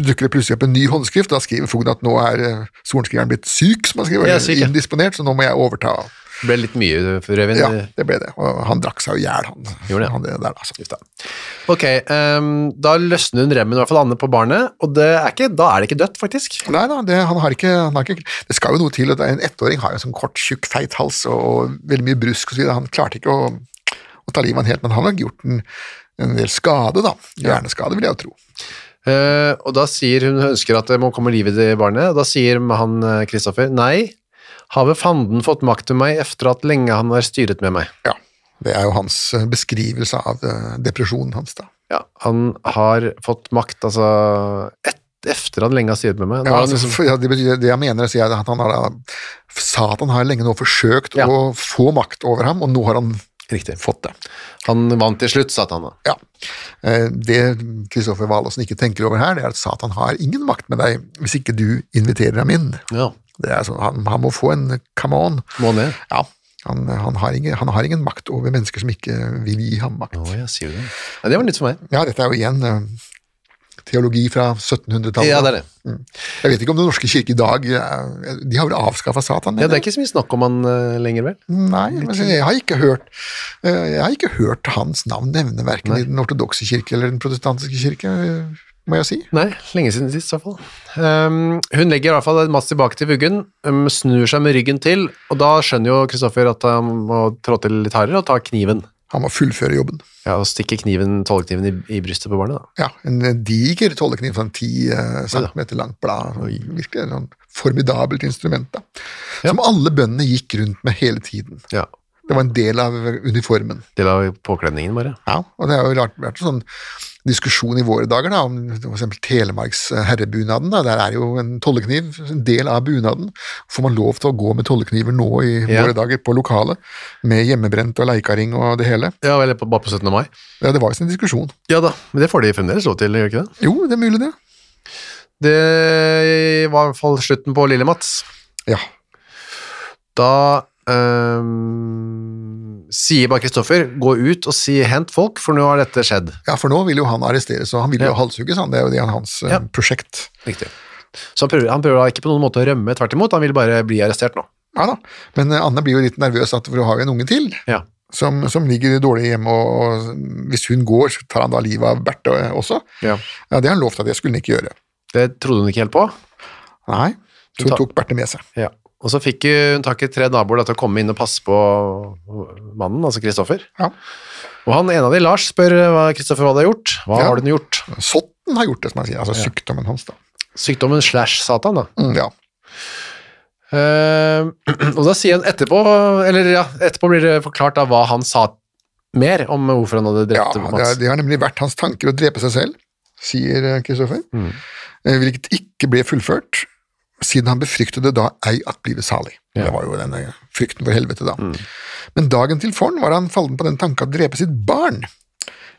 dukker det plutselig opp en ny håndskrift, da skriver fogden at nå er eh, sorenskriveren blitt syk, som han skriver, Ja, syk, ja. indisponert, så nå må jeg overta Det ble litt mye rødvin. Ja, det ble det. Og han drakk seg jo i hjel, han. Gjorde det? han det der, altså. Ok, um, da løsner hun remmen i hvert fall Anne på barnet, og det er ikke, da er det ikke dødt, faktisk. Nei da, det, han har ikke, han har ikke Det skal jo noe til. at En ettåring har jo sånn kort, tjukk, feit hals og veldig mye brusk osv. Han klarte ikke å, å ta livet av han helt, men han har gjort en, en del skade, da. Hjerneskade, vil jeg jo tro. Uh, og da sier hun ønsker at det må komme liv i det barnet, og da sier han eh, Kristoffer nei, har ved fanden fått makt til meg efter at lenge han har styret med meg. Ja, Det er jo hans eh, beskrivelse av eh, depresjonen hans, da. Ja, han har fått makt, altså, et, efter at lenge har styret med meg. Ja, altså, liksom, ja, det, betyr, det jeg mener, er at han har, Satan har lenge nå forsøkt Ja. å få makt over ham, og nå har han riktig. fått det. Han vant til slutt, sa han da. Ja. Eh, Det Kristoffer Valåsen ikke tenker over her, det er at Satan har ingen makt med deg hvis ikke du inviterer ham inn. Ja, sånn, han, han må få en come on. må ned. Ja, han, han, har ingen, han har ingen makt over mennesker som ikke vil gi ham makt. Oh, jeg sier det. Ja, det var nytt for meg. Ja, dette er jo igjen eh, teologi fra 1700-tallet. Ja, det er det. Jeg vet ikke om Den norske kirke i dag eh, De har vel avskaffa Satan? Ja, det er ikke så mye snakk om han eh, lenger, vel? Nei, men jeg har ikke hørt Jeg har ikke hørt hans navn nevne verken i den ortodokse kirke eller den protestantiske kirke, må jeg si. Nei, lenge siden sist i hvert fall. Um, hun legger i hvert fall Mats tilbake til vuggen, um, snur seg med ryggen til, og da skjønner jo Kristoffer at han må trå til litt hardere og ta kniven. Han må fullføre jobben. Ja, og stikke kniven, tollekniven i, i brystet på barnet. da. Ja, En diger tollekniv, sånn ti eh, centimeter langt blad. sånn Virkelig et sånn formidabelt instrument. da. Som alle bøndene gikk rundt med hele tiden. Ja, Det var en del av uniformen. Del av påkledningen, bare. Ja, og det har jo vært sånn diskusjon i våre dager da, om for eksempel Telemarks eh, herrebunaden. Da. Der er jo en tollekniv en del av bunaden. Får man lov til å gå med tollekniver nå i Ja. våre dager på lokalet, med hjemmebrent og leikaring og det hele? Ja, eller på, bare på 17. mai. Ja, Det var jo en diskusjon. Ja da, men det får de fremdeles lov til, gjør ikke det? Jo, det er mulig, det. Det var i hvert fall slutten på Lille Mats. Ja. Da um, sier bare Kristoffer, gå ut og si hent folk, for nå har dette skjedd. ja, for nå vil jo han arresteres, og han vil jo Ja. halshugges, han. Det er jo hans eh, Ja. prosjekt. Riktig. Så han prøver, han prøver ikke på noen måte å rømme, tvert imot, han vil bare bli arrestert nå. Ja da, men eh, Anne blir jo litt nervøs, at, for hun har jo en unge til. Ja. Som, som ligger dårlig hjemme, og, og hvis hun går, så tar han da livet av Berthe også. Ja. Ja, Det har han lovt at det skulle han ikke gjøre. Det trodde hun ikke helt på. Nei, så hun tok Berthe med seg. Ja. Og så fikk hun tak i tre naboer til å komme inn og passe på mannen, altså Kristoffer. Ja. Og han ene av de, Lars, spør hva Kristoffer hadde gjort. Hva Ja. har du gjort? Sotten har gjort det, som han sier. Altså sykdommen hans, da. Sykdommen slash Satan, da. Mm, ja. Uh, og da sier han etterpå, eller ja, etterpå blir det forklart da hva han sa mer om hvorfor han hadde ja drept ja, Mats. Ja, det har nemlig vært hans tanker å drepe seg selv, sier eh, Kristoffer. Mm. Eh, Hvilket ikke ble fullført, siden han befryktet det da ei at blive salig. Ja. Mm. Det var jo denne frykten for helvete, da. Men dagen til forn var han fallen på den tanke å drepe sitt barn,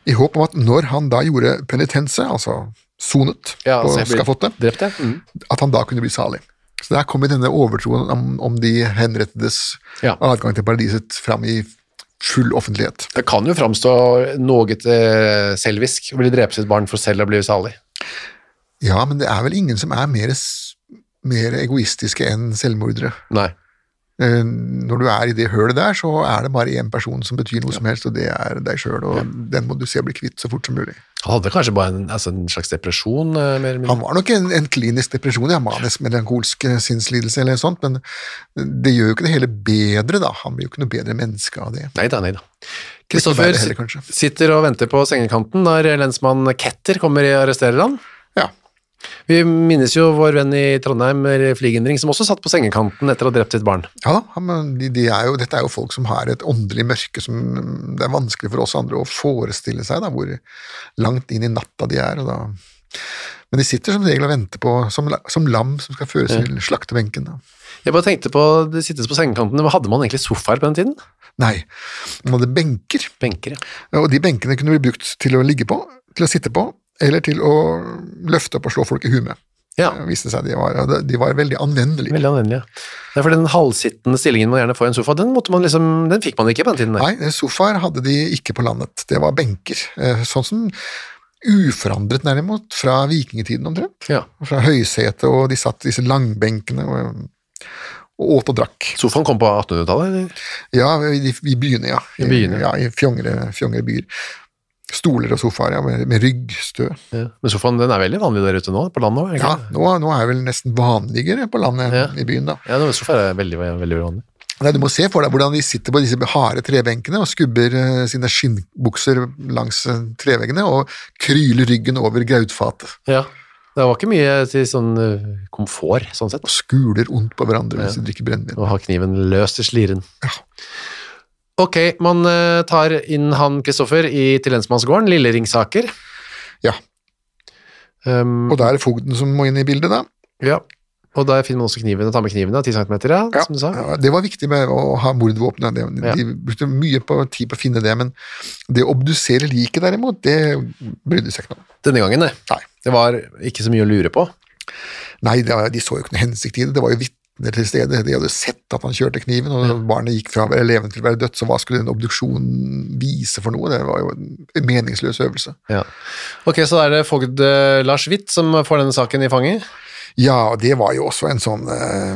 i håp om at når han da gjorde penitense, altså sonet Ja, på altså, skafottet, Mm. at han da kunne bli salig. Så der kommer denne overtroen om, om de henrettedes Ja. adgang til paradiset fram i full offentlighet. Det kan jo framstå noe eh, selvisk å ville drepe sitt barn for selv å bli salig. Ja, men det er vel ingen som er mer, mer egoistiske enn selvmordere. Nei. Eh, Når du er i det hølet der, så er det bare én person som betyr noe som helst, og det er deg sjøl, og den må du se å bli kvitt så fort som mulig. Han hadde kanskje bare en, altså en slags depresjon, eh, mer mindre. Han var nok en, en klinisk depresjon, ja, manisk melankolsk eh, sinnslidelse eller noe sånt, men det gjør jo ikke det hele bedre, da. Han blir jo ikke noe bedre menneske av det. Nei da, nei da. Ikke Kristoffer sitter og venter på sengekanten når lensmann Ketter kommer og arresterer han. Ja. Vi minnes jo vår venn i Trondheim, Fligenring, som også satt på sengekanten etter å ha drept sitt barn. Ja da, de, de er jo, dette er jo folk som har et åndelig mørke som det er vanskelig for oss andre å forestille seg, da, hvor langt inn i natta de er. Og da. Men de sitter som regel og venter på, som, som lam som skal føres til slaktebenken. Da. Jeg bare tenkte på, det sittes på sengekanten, hadde man egentlig sofaer på den tiden? Nei, man hadde benker, Benker, ja. og de benkene kunne bli brukt til å ligge på, til å sitte på, eller til å løfte opp og slå folk i huet med. Ja, Det viste seg de var, de var veldig anvendelige. veldig anvendelige. Det er for den halvsittende stillingen man gjerne får i en sofa, den, liksom, den fikk man ikke på den tiden. Nei. Nei, sofaer hadde de ikke på landet, det var benker. Eh, Sånn som uforandret nærmest fra vikingtiden omtrent. Ja. Fra høysetet, og de satt disse langbenkene. Og, og åt og drakk. Sofaen kom på 1800-tallet. Ja, i, i byene, ja. I byene. Ja, i fjongere, fjongere byer. Stoler og sofaer, ja, med, med ryggstø. Ja. Men sofaen den er veldig vanlig der ute nå, på landet Også, Ja, nå, nå er vel nesten vanligere på landet Ja. i byen, da. ja nå, sofa er veldig, veldig vanlig. Nei, du må se for deg hvordan de sitter på disse harde trebenkene og skubber uh, sine skinnbukser langs uh, treveggene og kryler ryggen over grautfatet. Ja. Det var ikke mye til sånn eh, komfort, sånn sett. Og skuler ondt på hverandre mens de drikker brennevin. Og ha kniven løst i sliren. Ok, man eh, tar inn han Kristoffer i til lensmannsgården, Lille Ringsaker. Ja, Um, og da er det fogden som må inn i bildet, da. ja. Og der finner man også knivene, tar med knivene, 10 cm, ja, Ja, som du sa. ja, det var viktig med å ha mordvåpenet. Det- Ja. De brukte mye på, tid på å finne det, men det å obdusere liket derimot, det brydde seg ikke noe. Denne gangen, det. Nei. Det var ikke så mye å lure på. Nei, de så jo ikke noe hensikt i det. Det var jo vitner til stede. De hadde sett at han kjørte kniven, og barnet gikk fra å være levende til å være dødt, så hva skulle den obduksjonen vise for noe? Det var jo en meningsløs øvelse. Ja. Ok, så er det fogd eh, Lars Witt som får denne saken i fanget. Ja, og det var jo også en sånn uh,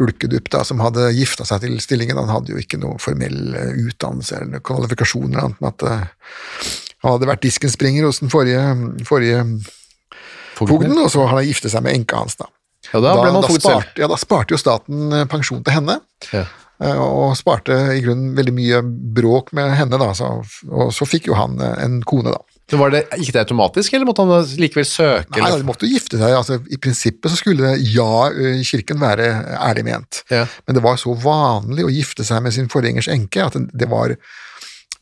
ulkedupp da, som hadde gifta seg til stillingen. Han hadde jo ikke noe formell eh, utdannelse eller kvalifikasjoner, annet enn at uh, han hadde vært diskenspringer hos den forrige, forrige fogden, og så hadde han giftet seg med enka hans. da. Ja, da, da, selv. sparte, ja, da sparte jo staten eh, pensjon til henne, Ja. eh, og sparte i grunnen veldig mye bråk med henne, da, så, og så fikk jo han eh, en kone, da. Så var det, Gikk det automatisk, eller måtte han likevel søke? Nei, eller? de måtte jo gifte seg, altså i prinsippet så skulle ja i kirken være ærlig ment, Ja. men det var så vanlig å gifte seg med sin forgjengers enke at det- det var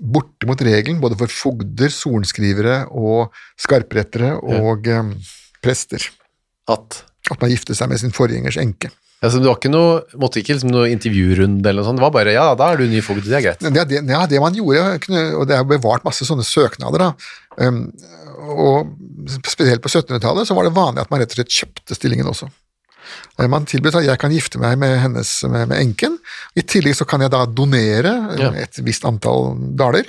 bortimot regelen både for fogder, sorenskrivere og skarprettere og ja. prester At at man gifte seg med sin forgjengers enke. altså, Det var ikke noe, måtte ikke liksom noe intervjurunde eller noe sånt, det var bare ja, da er du ny fogd, det er greit. Ja, det, ja, det man gjorde, og det er bevart masse sånne søknader, da. Um, og spesielt på 1700-tallet så var det vanlig at man rett og slett kjøpte stillingen også. Eh, Man tilbød at jeg kan gifte meg med hennes, med, med enken. I tillegg så kan jeg da donere Ja. et visst antall daler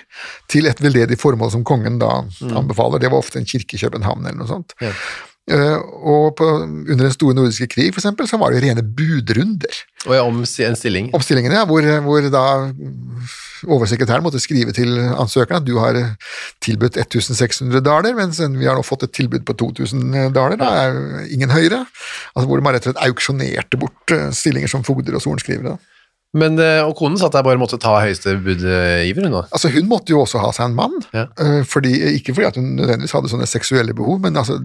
til et veldedig formål som kongen da anbefaler. Det var ofte en kirke i København eller noe sånt. Ja. Eh, og på, under den store nordiske krig for eksempel, så var det rene budrunder Og ja, om en stilling. om stillingene, ja, hvor, hvor da oversekretæren måtte skrive til ansøkeren at du har tilbudt 1600 daler, mens vi har nå fått et tilbud på 2000 daler, da er ingen høyere. Altså Hvor man rett og slett auksjonerte bort eh, stillinger som fogder og sorenskrivere. da. Men, eh, og konen sa at jeg bare måtte ta høyeste budgiver, hun. Altså Hun måtte jo også ha seg en mann, Ja. eh, fordi, ikke fordi hun nødvendigvis hadde sånne seksuelle behov, men altså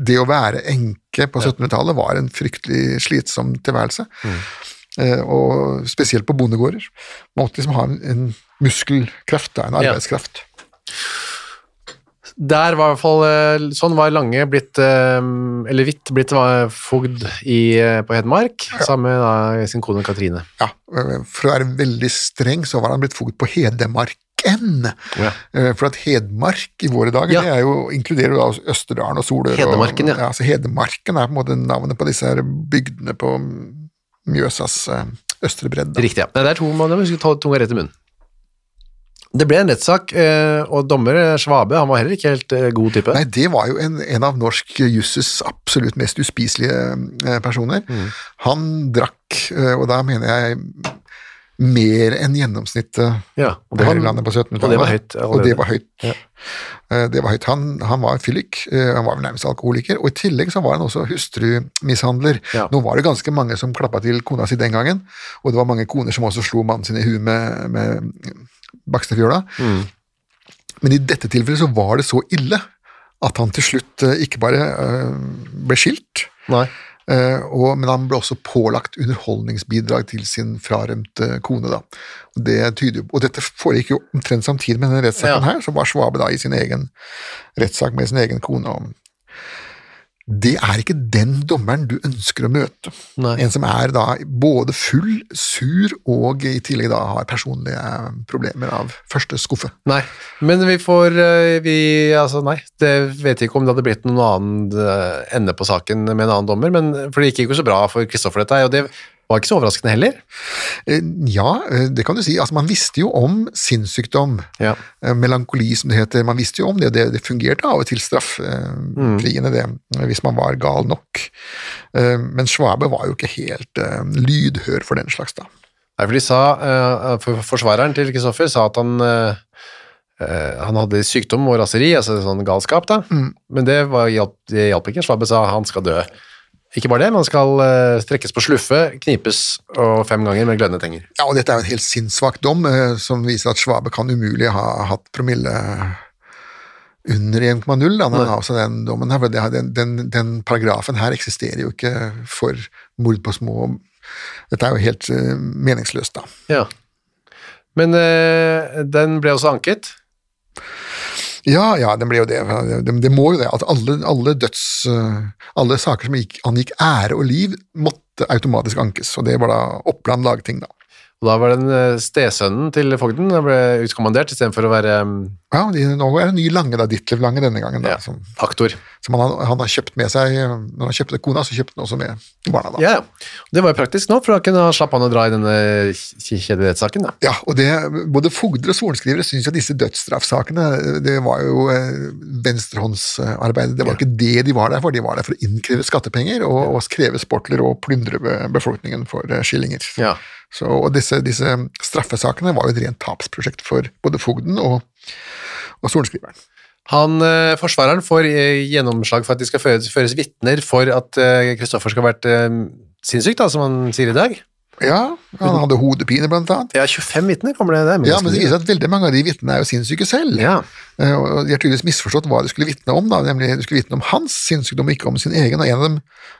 det å være enke på 1700-tallet var en fryktelig slitsom tilværelse. Eh, og spesielt på bondegårder. Man måtte liksom ha en, en muskelkraft, da, en Ja. arbeidskraft. Der var i hvert fall, eh, sånn var Lange blitt, eh, eller Hvitt blitt fogd i, på Hedmark, sammen med da, sin kone Katrine. Ja, For å være veldig streng, så var han blitt fogd på Hedmarken. Ja. Eh, For at Hedmark i våre dager, Ja. det er jo, inkluderer jo da Østerdalen og Solør. Hedmarken, ja. og, ja. Så Hedmarken er på en måte navnet på disse her bygdene på Mjøsas eh, østre bredd. Riktig, ja. Det er to, man må ta tunga rett i munnen. Det ble en rettssak, eh, og dommer Svabe, han var heller ikke helt god type. Nei, det var jo en, en av norsk jusses absolutt mest uspiselige personer. Mm. Han drakk, og da mener jeg mer enn gjennomsnittet Ja, det var, her i landet på 1700-tallet. og det var høyt Og det var høyt. Ja. Eh, Det var høyt. Han, han var fyllik, eh, han var vel nærmest alkoholiker, og i tillegg så var han også hustrumishandler. Ja. Nå var det ganske mange som klappa til kona si den gangen, og det var mange koner som også slo mannen sin i huet med, med bakstefjøla. Mm. Men i dette tilfellet så var det så ille at han til slutt eh, ikke bare ble skilt, Nei. Eh, og, men han ble også pålagt underholdningsbidrag til sin frarømte kone. Da. Det tyder, og dette foregikk jo omtrent samtidig med denne rettssaken Ja. her, så var Svabe da i sin egen rettssak med sin egen kone. Og det er ikke den dommeren du ønsker å møte. Nei. En som er da både full, sur og i tillegg da har personlige problemer av første skuffe. Nei, men vi får eh, vi, altså nei, det vet jeg ikke om det hadde blitt noen annen eh, ende på saken med en annen dommer, men for det gikk ikke så bra for Kristoffer dette, og det Var ikke så overraskende heller. Eh, Ja, eh, det kan du si. Altså, man visste jo om sinnssykdom. Ja. Eh, Melankoli, som det heter. Man visste jo om det, og det, det fungerte av og til strafffriende, det, hvis man var gal nok. Men Schwabe var jo ikke helt lydhør for den slags, da. Nei, for de sa, Forsvareren til Kristoffer sa at han, han hadde sykdom og raseri, altså sånn galskap, da. Men det, var, det hjalp ikke. Schwabe sa han skal dø. Ikke bare det, man skal eh, strekkes på sluffe, knipes og fem ganger med glødende tenger. Ja, og dette er jo en helt sinnssvak dom, eh, som viser at Svabe kan umulig ha hatt promille under 1,0. da, Den dommen her, for det, den, den, den paragrafen her eksisterer jo ikke for mord på små Dette er jo helt eh, meningsløst, da. Ja. Men eh, den ble også anket. Ja, ja, den ble jo det. Det, det må jo det. At alle, alle døds... eh, Alle saker som gikk, angikk ære og liv, måtte automatisk ankes. Og det var da Oppland lagting, da. Og da var den eh, stesønnen til fogden den ble utkommandert istedenfor å være mm, Ja, de, Nå er det ny Lange, da. Ditlev Lange denne gangen. da, ja, som, aktor. som han, han har kjøpt med seg Når han kjøpte kona, så kjøpte han også med barna. da. Ja, ja. Det var jo praktisk nå, for da kunne han å dra i denne k- kjedelige rettssaken. da. Ja, og det, Både fogder og sorenskrivere syns at disse dødsstraffsakene det var jo eh, venstrehåndsarbeid. Det var ikke det de var der for. De var der for å innkreve skattepenger og, og kreve sportler og plyndre befolkningen for eh, skillinger. Ja. Så, og disse, disse straffesakene var jo et rent tapsprosjekt for både fogden og, og sorenskriveren. Han, eh, Forsvareren får eh, gjennomslag for at de skal føres, føres vitner for at eh, Kristoffer skal ha vært eh, sinnssyk, da, som han sier i dag. Ja, han hadde hodepine, blant annet. Ja, 25 vitner kommer det der. Ja, men det viser at veldig mange av de vitnene er jo sinnssyke selv. Ja. Eh, Og de har tydeligvis misforstått hva de skulle vitne om, da, nemlig de skulle vitne om hans sinnssykdom, ikke om sin egen. og En av, dem,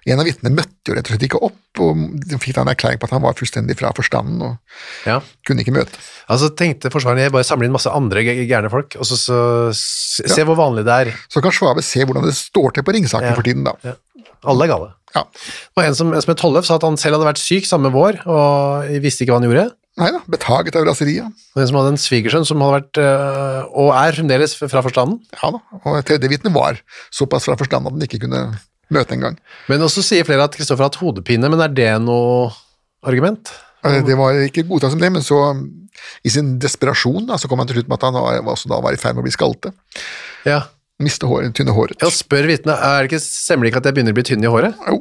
en av vitnene møtte jo rett og slett ikke opp, og de fikk da en erklæring på at han var fullstendig fra forstanden og ja. kunne ikke møte. Altså tenkte Forsvareren jeg bare samler inn masse andre gærne folk, og så, så se, ja. hvor vanlig det er. Så kan Svabe se hvordan det står til på ringsaken Ja. for tiden, da. Alle er gale. Ja. Det var en som, en som het Tollef, sa at han selv hadde vært syk samme vår, og visste ikke hva han gjorde. Nei da, betaget av raseriet. Og en som hadde en svigersønn som hadde vært, øh, og er fremdeles fra forstanden. Ja da, og tredjevitnet tredje var såpass fra forstanden at han ikke kunne møte engang. Men også sier flere at Kristoffer har hatt hodepine, men er det noe argument? Eh, Det var ikke godtatt som det, men så i sin desperasjon da, så kom han til slutt med at han var, også da var i ferd med å bli skalte. Ja. Miste håret, tynne håret. Ja, spør vitnet, er det ikke stemmer det ikke at jeg begynner å bli tynn i håret? Jo,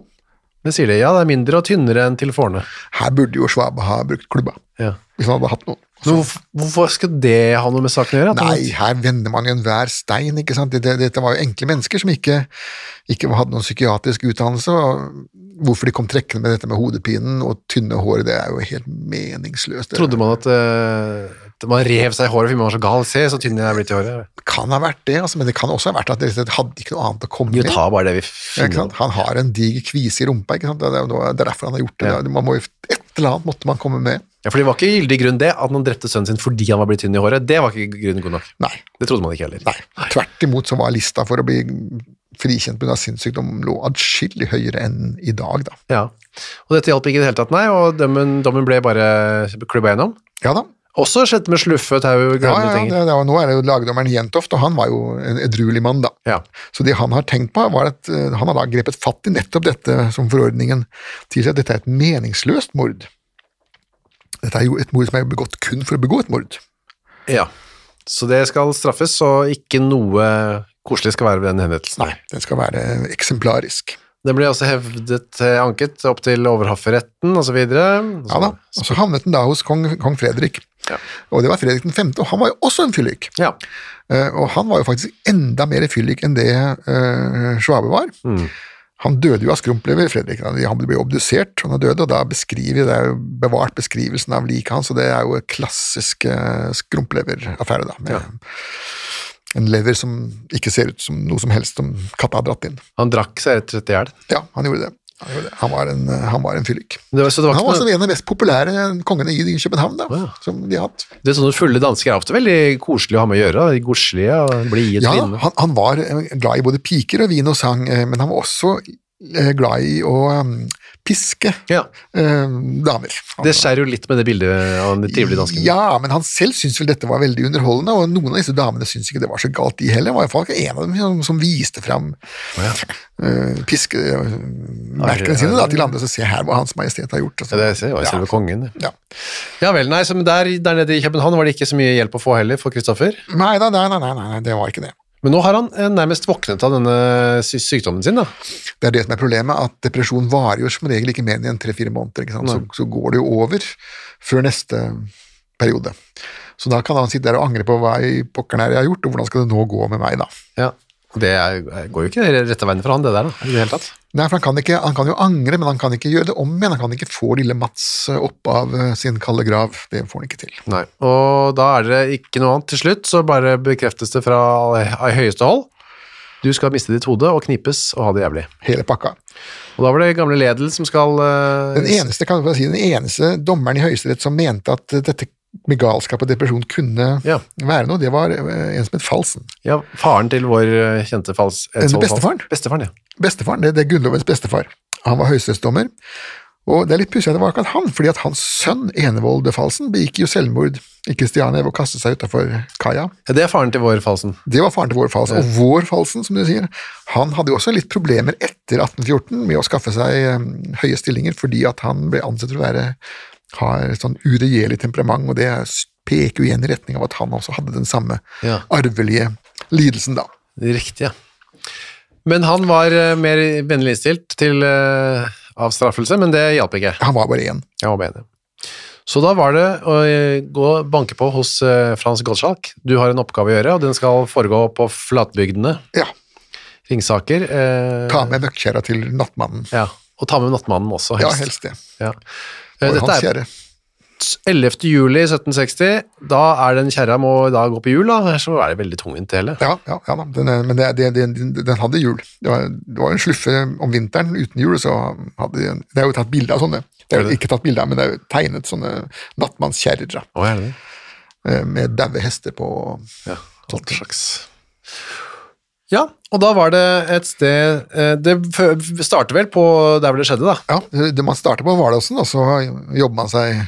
Det sier de, ja, det er mindre og tynnere enn til fårene. her burde jo Schwabe ha brukt klubba, Ja. hvis han hadde hatt noe. Men hvorfor, skal det ha noe med saken å gjøre? Nei, her vender man jo enhver stein, ikke sant. Dette, dette var jo enkle mennesker som ikke, ikke hadde noen psykiatrisk utdannelse. og Hvorfor de kom trekkende med dette med hodepinen og tynne hår, det er jo helt meningsløst. Trodde man at, uh, man rev seg i håret fordi man var så gal? Se, så tynn jeg er blitt i håret. kan ha vært det, altså, men det kan også ha vært at de rett og slett hadde ikke noe annet å komme Jo, med. ta bare det vi finner. Han har en diger kvise i rumpa, ikke sant? det er, det er derfor han har gjort det. Ja. Man må jo, et eller annet måtte man komme med. Ja, for det var ikke gyldig grunn det, at man drepte sønnen sin fordi han var blitt tynn i håret. Det var ikke grunnen god nok. Nei, Det trodde man ikke heller. nei. Tvert imot så var lista for å bli frikjent pga. sinnssykdom lå adskillig høyere enn i dag, da. Ja. Og dette hjalp ikke i det hele tatt, nei, og dommen, dommen ble bare klubba gjennom. Ja da. Også skjedde med sluffe, tau, Ja, glødende ja, ja, det, det nå er det jo lagdommeren Jentoft, og han var jo en edruelig mann, da. Ja. Så det han har tenkt på, var at eh, han har da grepet fatt i nettopp dette som forordningen tilsier, at dette er et meningsløst mord. Dette er jo et mord som er begått kun for å begå et mord. ja. Så det skal straffes, og ikke noe koselig skal være ved den henrettelsen. Nei, den skal være eksemplarisk. Den ble også hevdet eh, anket opp til overhofferetten og så videre. Ja da, og så havnet den da hos kong, kong Fredrik. Ja. Og det var Fredrik 5., og han var jo også en fyllik. Ja. Uh, og han var jo faktisk enda mer fyllik enn det uh, Schwabe var. Han døde jo av skrumplever, Fredrik. Han ble obdusert, han er død, og da beskriver det er jo bevart beskrivelsen av liket hans, og det er jo en klassisk uh, skrumplever-affære, da. Med En lever som ikke ser ut som noe som helst som katta har dratt inn. Han drakk seg rett og slett i hjel. Ja, han gjorde det. Han, var en, eh, han var en fyllik. Det var, så det var Han var også noe, en av de mest populære kongene i København, da, Ja. som de hatt. det er sånne fulle dansker er ofte veldig koselige å ha med å gjøre. Godslige og blide Ja, han, han var eh, glad i både piker og vin og sang, eh, men han var også eh, glad i å um, piske Ja. eh, damer. Det skjærer jo litt med det bildet av den trivelige dansken. Ja, men han selv syntes vel dette var veldig underholdende, og noen av disse damene syntes ikke det var så galt, de heller. Det var i hvert fall ikke en av dem som, som viste fram ja. uh, piskemerkene sine da, til andre, så se her hva Hans Majestet har gjort. Ja, det ser- var selve kongen. Ja. Ja vel, nei, så der, der nede i København var det ikke så mye hjelp å få heller for Kristoffer. Nei, nei, nei, nei, nei, det var ikke det. Men nå har han eh, nærmest våknet av denne sykdommen sin, da. Det er det som er problemet, at depresjon varer jo som regel ikke mer enn tre-fire måneder. Ikke sant? Så, så går det jo over før neste periode. Så da kan han sitte der og angre på hva i pokkeren er jeg har gjort, og hvordan skal det nå gå med meg, da. Ja. Det er, går jo ikke rette veien for han, det der, da, i det hele tatt. Nei, for han kan, ikke, han kan jo angre, men han kan ikke gjøre det om igjen. Han kan ikke få lille Mats opp av eh, sin kalde grav. Det får han ikke til. Nei. Og da er det ikke noe annet. Til slutt så bare bekreftes det fra i høyeste hold. Du skal miste ditt hode og knipes og ha det jævlig. Hele pakka. Og da var det gamle Ledel som skal uh, Den eneste, kan jeg si, den eneste dommeren i Høyesterett som mente at eh, dette med galskap og depresjon kunne Ja. være noe, det var eh, en som het Falsen. Ja, faren til vår eh, kjente fals... Eh, bestefaren? Bestefaren, ja. Bestefaren, det, det er Grunnlovens bestefar. Han var høyesterettsdommer. Og det er litt pussig at det var akkurat han, fordi at hans sønn Enevold Falsen begikk jo selvmord i Kristiania ved å kaste seg utafor kaia. ja. Det er faren til vår Falsen. Det var faren til vår Falsen. Og vår Falsen, som du sier, han hadde jo også litt problemer etter 1814 med å skaffe seg høye stillinger, fordi at han ble ansett for å være har et sånn uregjerlig temperament, og det peker jo igjen i retning av at han også hadde den samme Ja. arvelige lidelsen, da. Riktig, ja. Men han var eh, mer vennlig innstilt til uh, avstraffelse, men det hjalp ikke. Han var bare én. Han var enig. Så da var det å eh, gå og banke på hos Frans Gottschalk. Du har en oppgave å gjøre, og den skal foregå på flatbygdene. Ja. Ringsaker. Eh, Ta med møkkjerra til nattmannen. Ja, og ta med nattmannen også, Ja, helst. helst det. Ja. Eh, Og Dette hans er kjære. 11. juli 1760. Da er den kjerra må da gå på hjul, da. Så er det veldig tungvint det hele. Ja, ja, ja. Den, er- men det, det, det, den hadde hjul. Det var, det var en sluffe om vinteren uten hjul, så hadde de Det er jo tatt bilde av sånne. Det er jo ikke tatt bilde av, men det er jo tegnet sånne nattmannskjerrer er eh, med daue hester på. Ja, alt slags. Ja, og da var det et sted eh, Det starter vel på der hvor det skjedde, da. Ja, det, man starter på Hvalåsen, og så jobber man seg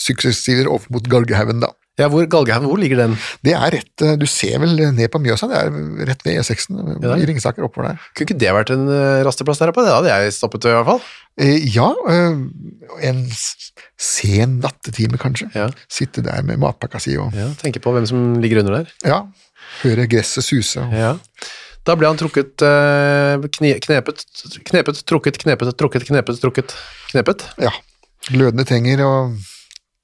suksessivt over mot Galgehaugen, da. Ja, hvor, Galgehaugen, hvor ligger den? Det er rett eh, Du ser vel ned på Mjøsa, det er rett ved E6-en Ja, i Ringsaker oppover der. Kunne ikke det vært en eh, rasteplass der oppe? Det hadde jeg stoppet i hvert fall. Ja, en sen nattetime, kanskje. Ja. Sitte der med matpakka si og Ja, Tenke på hvem som ligger under der. ja, høre gresset suse. Ja. Da ble han trukket eh, knepet, knepet, trukket, knepet, trukket, knepet, trukket, knepet. Ja. Glødende tenger og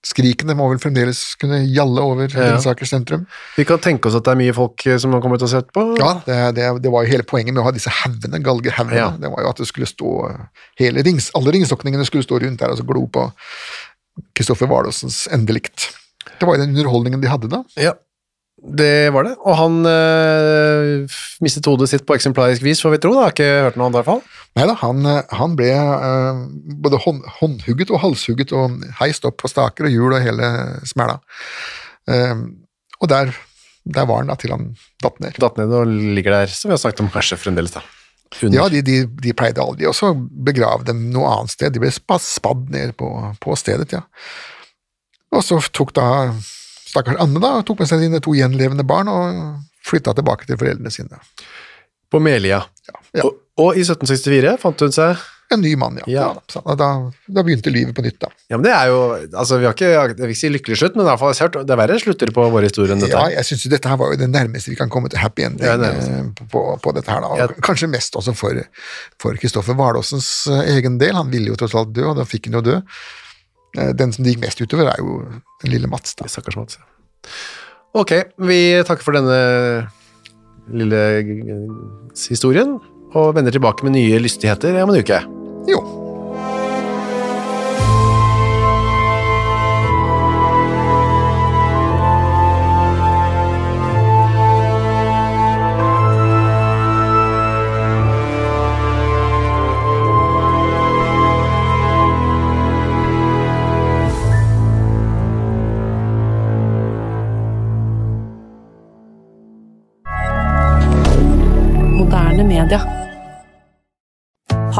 skrikene må vel fremdeles kunne gjalle over Ja. Ringsaker sentrum. Vi kan tenke oss at det er mye folk eh, som har kommet og sett på. Ja, det, det, det var jo hele poenget med å ha disse haugene, galgehaugene. Ja. Det var jo at det skulle stå hele rings, Alle ringsokningene skulle stå rundt der og så glo på Kristoffer Hvalåsens endelikt. Det var jo den underholdningen de hadde da. Ja, det var det. Og han øh, mistet hodet sitt på eksemplarisk vis, får vi tro. da. Har ikke hørt noe annet i hvert fall. Nei da, han, eh, han ble øh, både hånd, håndhugget og halshugget og heist opp på staker og hjul og hele smæla. Uh, og der, der var han da til han datt ned. Datt ned og ligger der, som vi har snakket om kanskje fremdeles. da. Under. Ja, de, de, de pleide aldri også å begrave dem noe annet sted. De ble spadd ned på, på stedet, ja. Og så tok da stakkars Anne da, tok med seg sine to gjenlevende barn og flytta tilbake til foreldrene sine. På Melia. ja. Og, og i 1764 fant hun seg En ny mann, ja. Ja. Ja, da, da begynte livet på nytt, da. Ja, men det er jo Altså, vi har ikke Jeg vil ikke si lykkelig slutt, men i hvert fall det er verre slutter på vår historie enn dette. Ja, jeg syns dette her var jo det nærmeste vi kan komme til happy ending Ja, eh, på, på dette her, da. Ja. Kanskje mest også for for Kristoffer Hvalåsens eh, egen del. Han ville jo tross alt dø, og da fikk han jo dø. Eh, Den som det gikk mest utover, er jo den lille Mats, da. Stakkars Mats. ja. Ok, vi takker for denne lille historien, og vender tilbake med nye lystigheter om en uke. Jo.